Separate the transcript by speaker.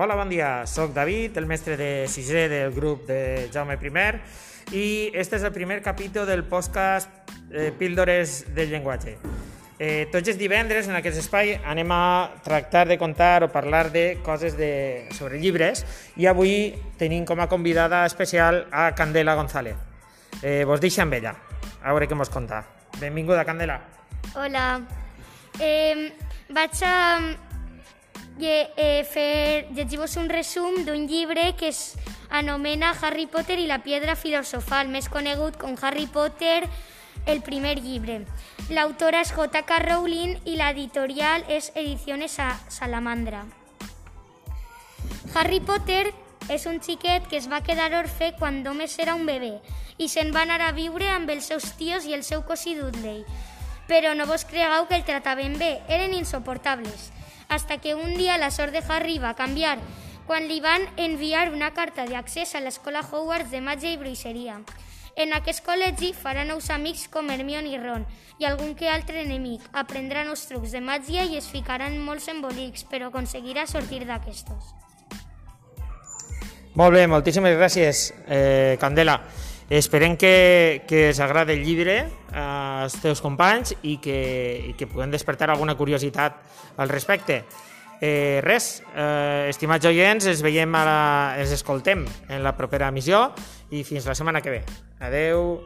Speaker 1: Hola, bon dia. Soc David, el mestre de sisè del grup de Jaume I i este és el primer capítol del podcast eh, Píldores del llenguatge. Eh, tots els divendres en aquest espai anem a tractar de contar o parlar de coses de, sobre llibres i avui tenim com a convidada especial a Candela González. Eh, vos deixo amb ella, a veure què mos conta. Benvinguda, Candela.
Speaker 2: Hola. Eh, vaig a eh, fer, llegir-vos un resum d'un llibre que es anomena Harry Potter i la piedra filosofal, més conegut com Harry Potter, el primer llibre. L'autora és J.K. Rowling i l'editorial és Ediciones Sa- Salamandra. Harry Potter és un xiquet que es va quedar orfe quan només era un bebè i se'n va anar a viure amb els seus tios i el seu cosí Dudley. Però no vos cregueu que el trataven bé, eren insoportables. Hasta que un dia la sort de Harry va canviar quan li van enviar una carta d'accés a l'escola Hogwarts de màgia i bruixeria. En aquest col·legi farà nous amics com Hermione i Ron i algun que altre enemic. Aprendrà nous trucs de màgia i es ficaran molts embolics, però aconseguirà sortir d'aquestos.
Speaker 1: Molt bé, moltíssimes gràcies, eh, Candela. Esperem que, que us agrade el llibre als teus companys i que, i que puguem despertar alguna curiositat al respecte. Eh, res, eh, estimats oients, ens veiem, a la, ens escoltem en la propera emissió i fins la setmana que ve. Adeu.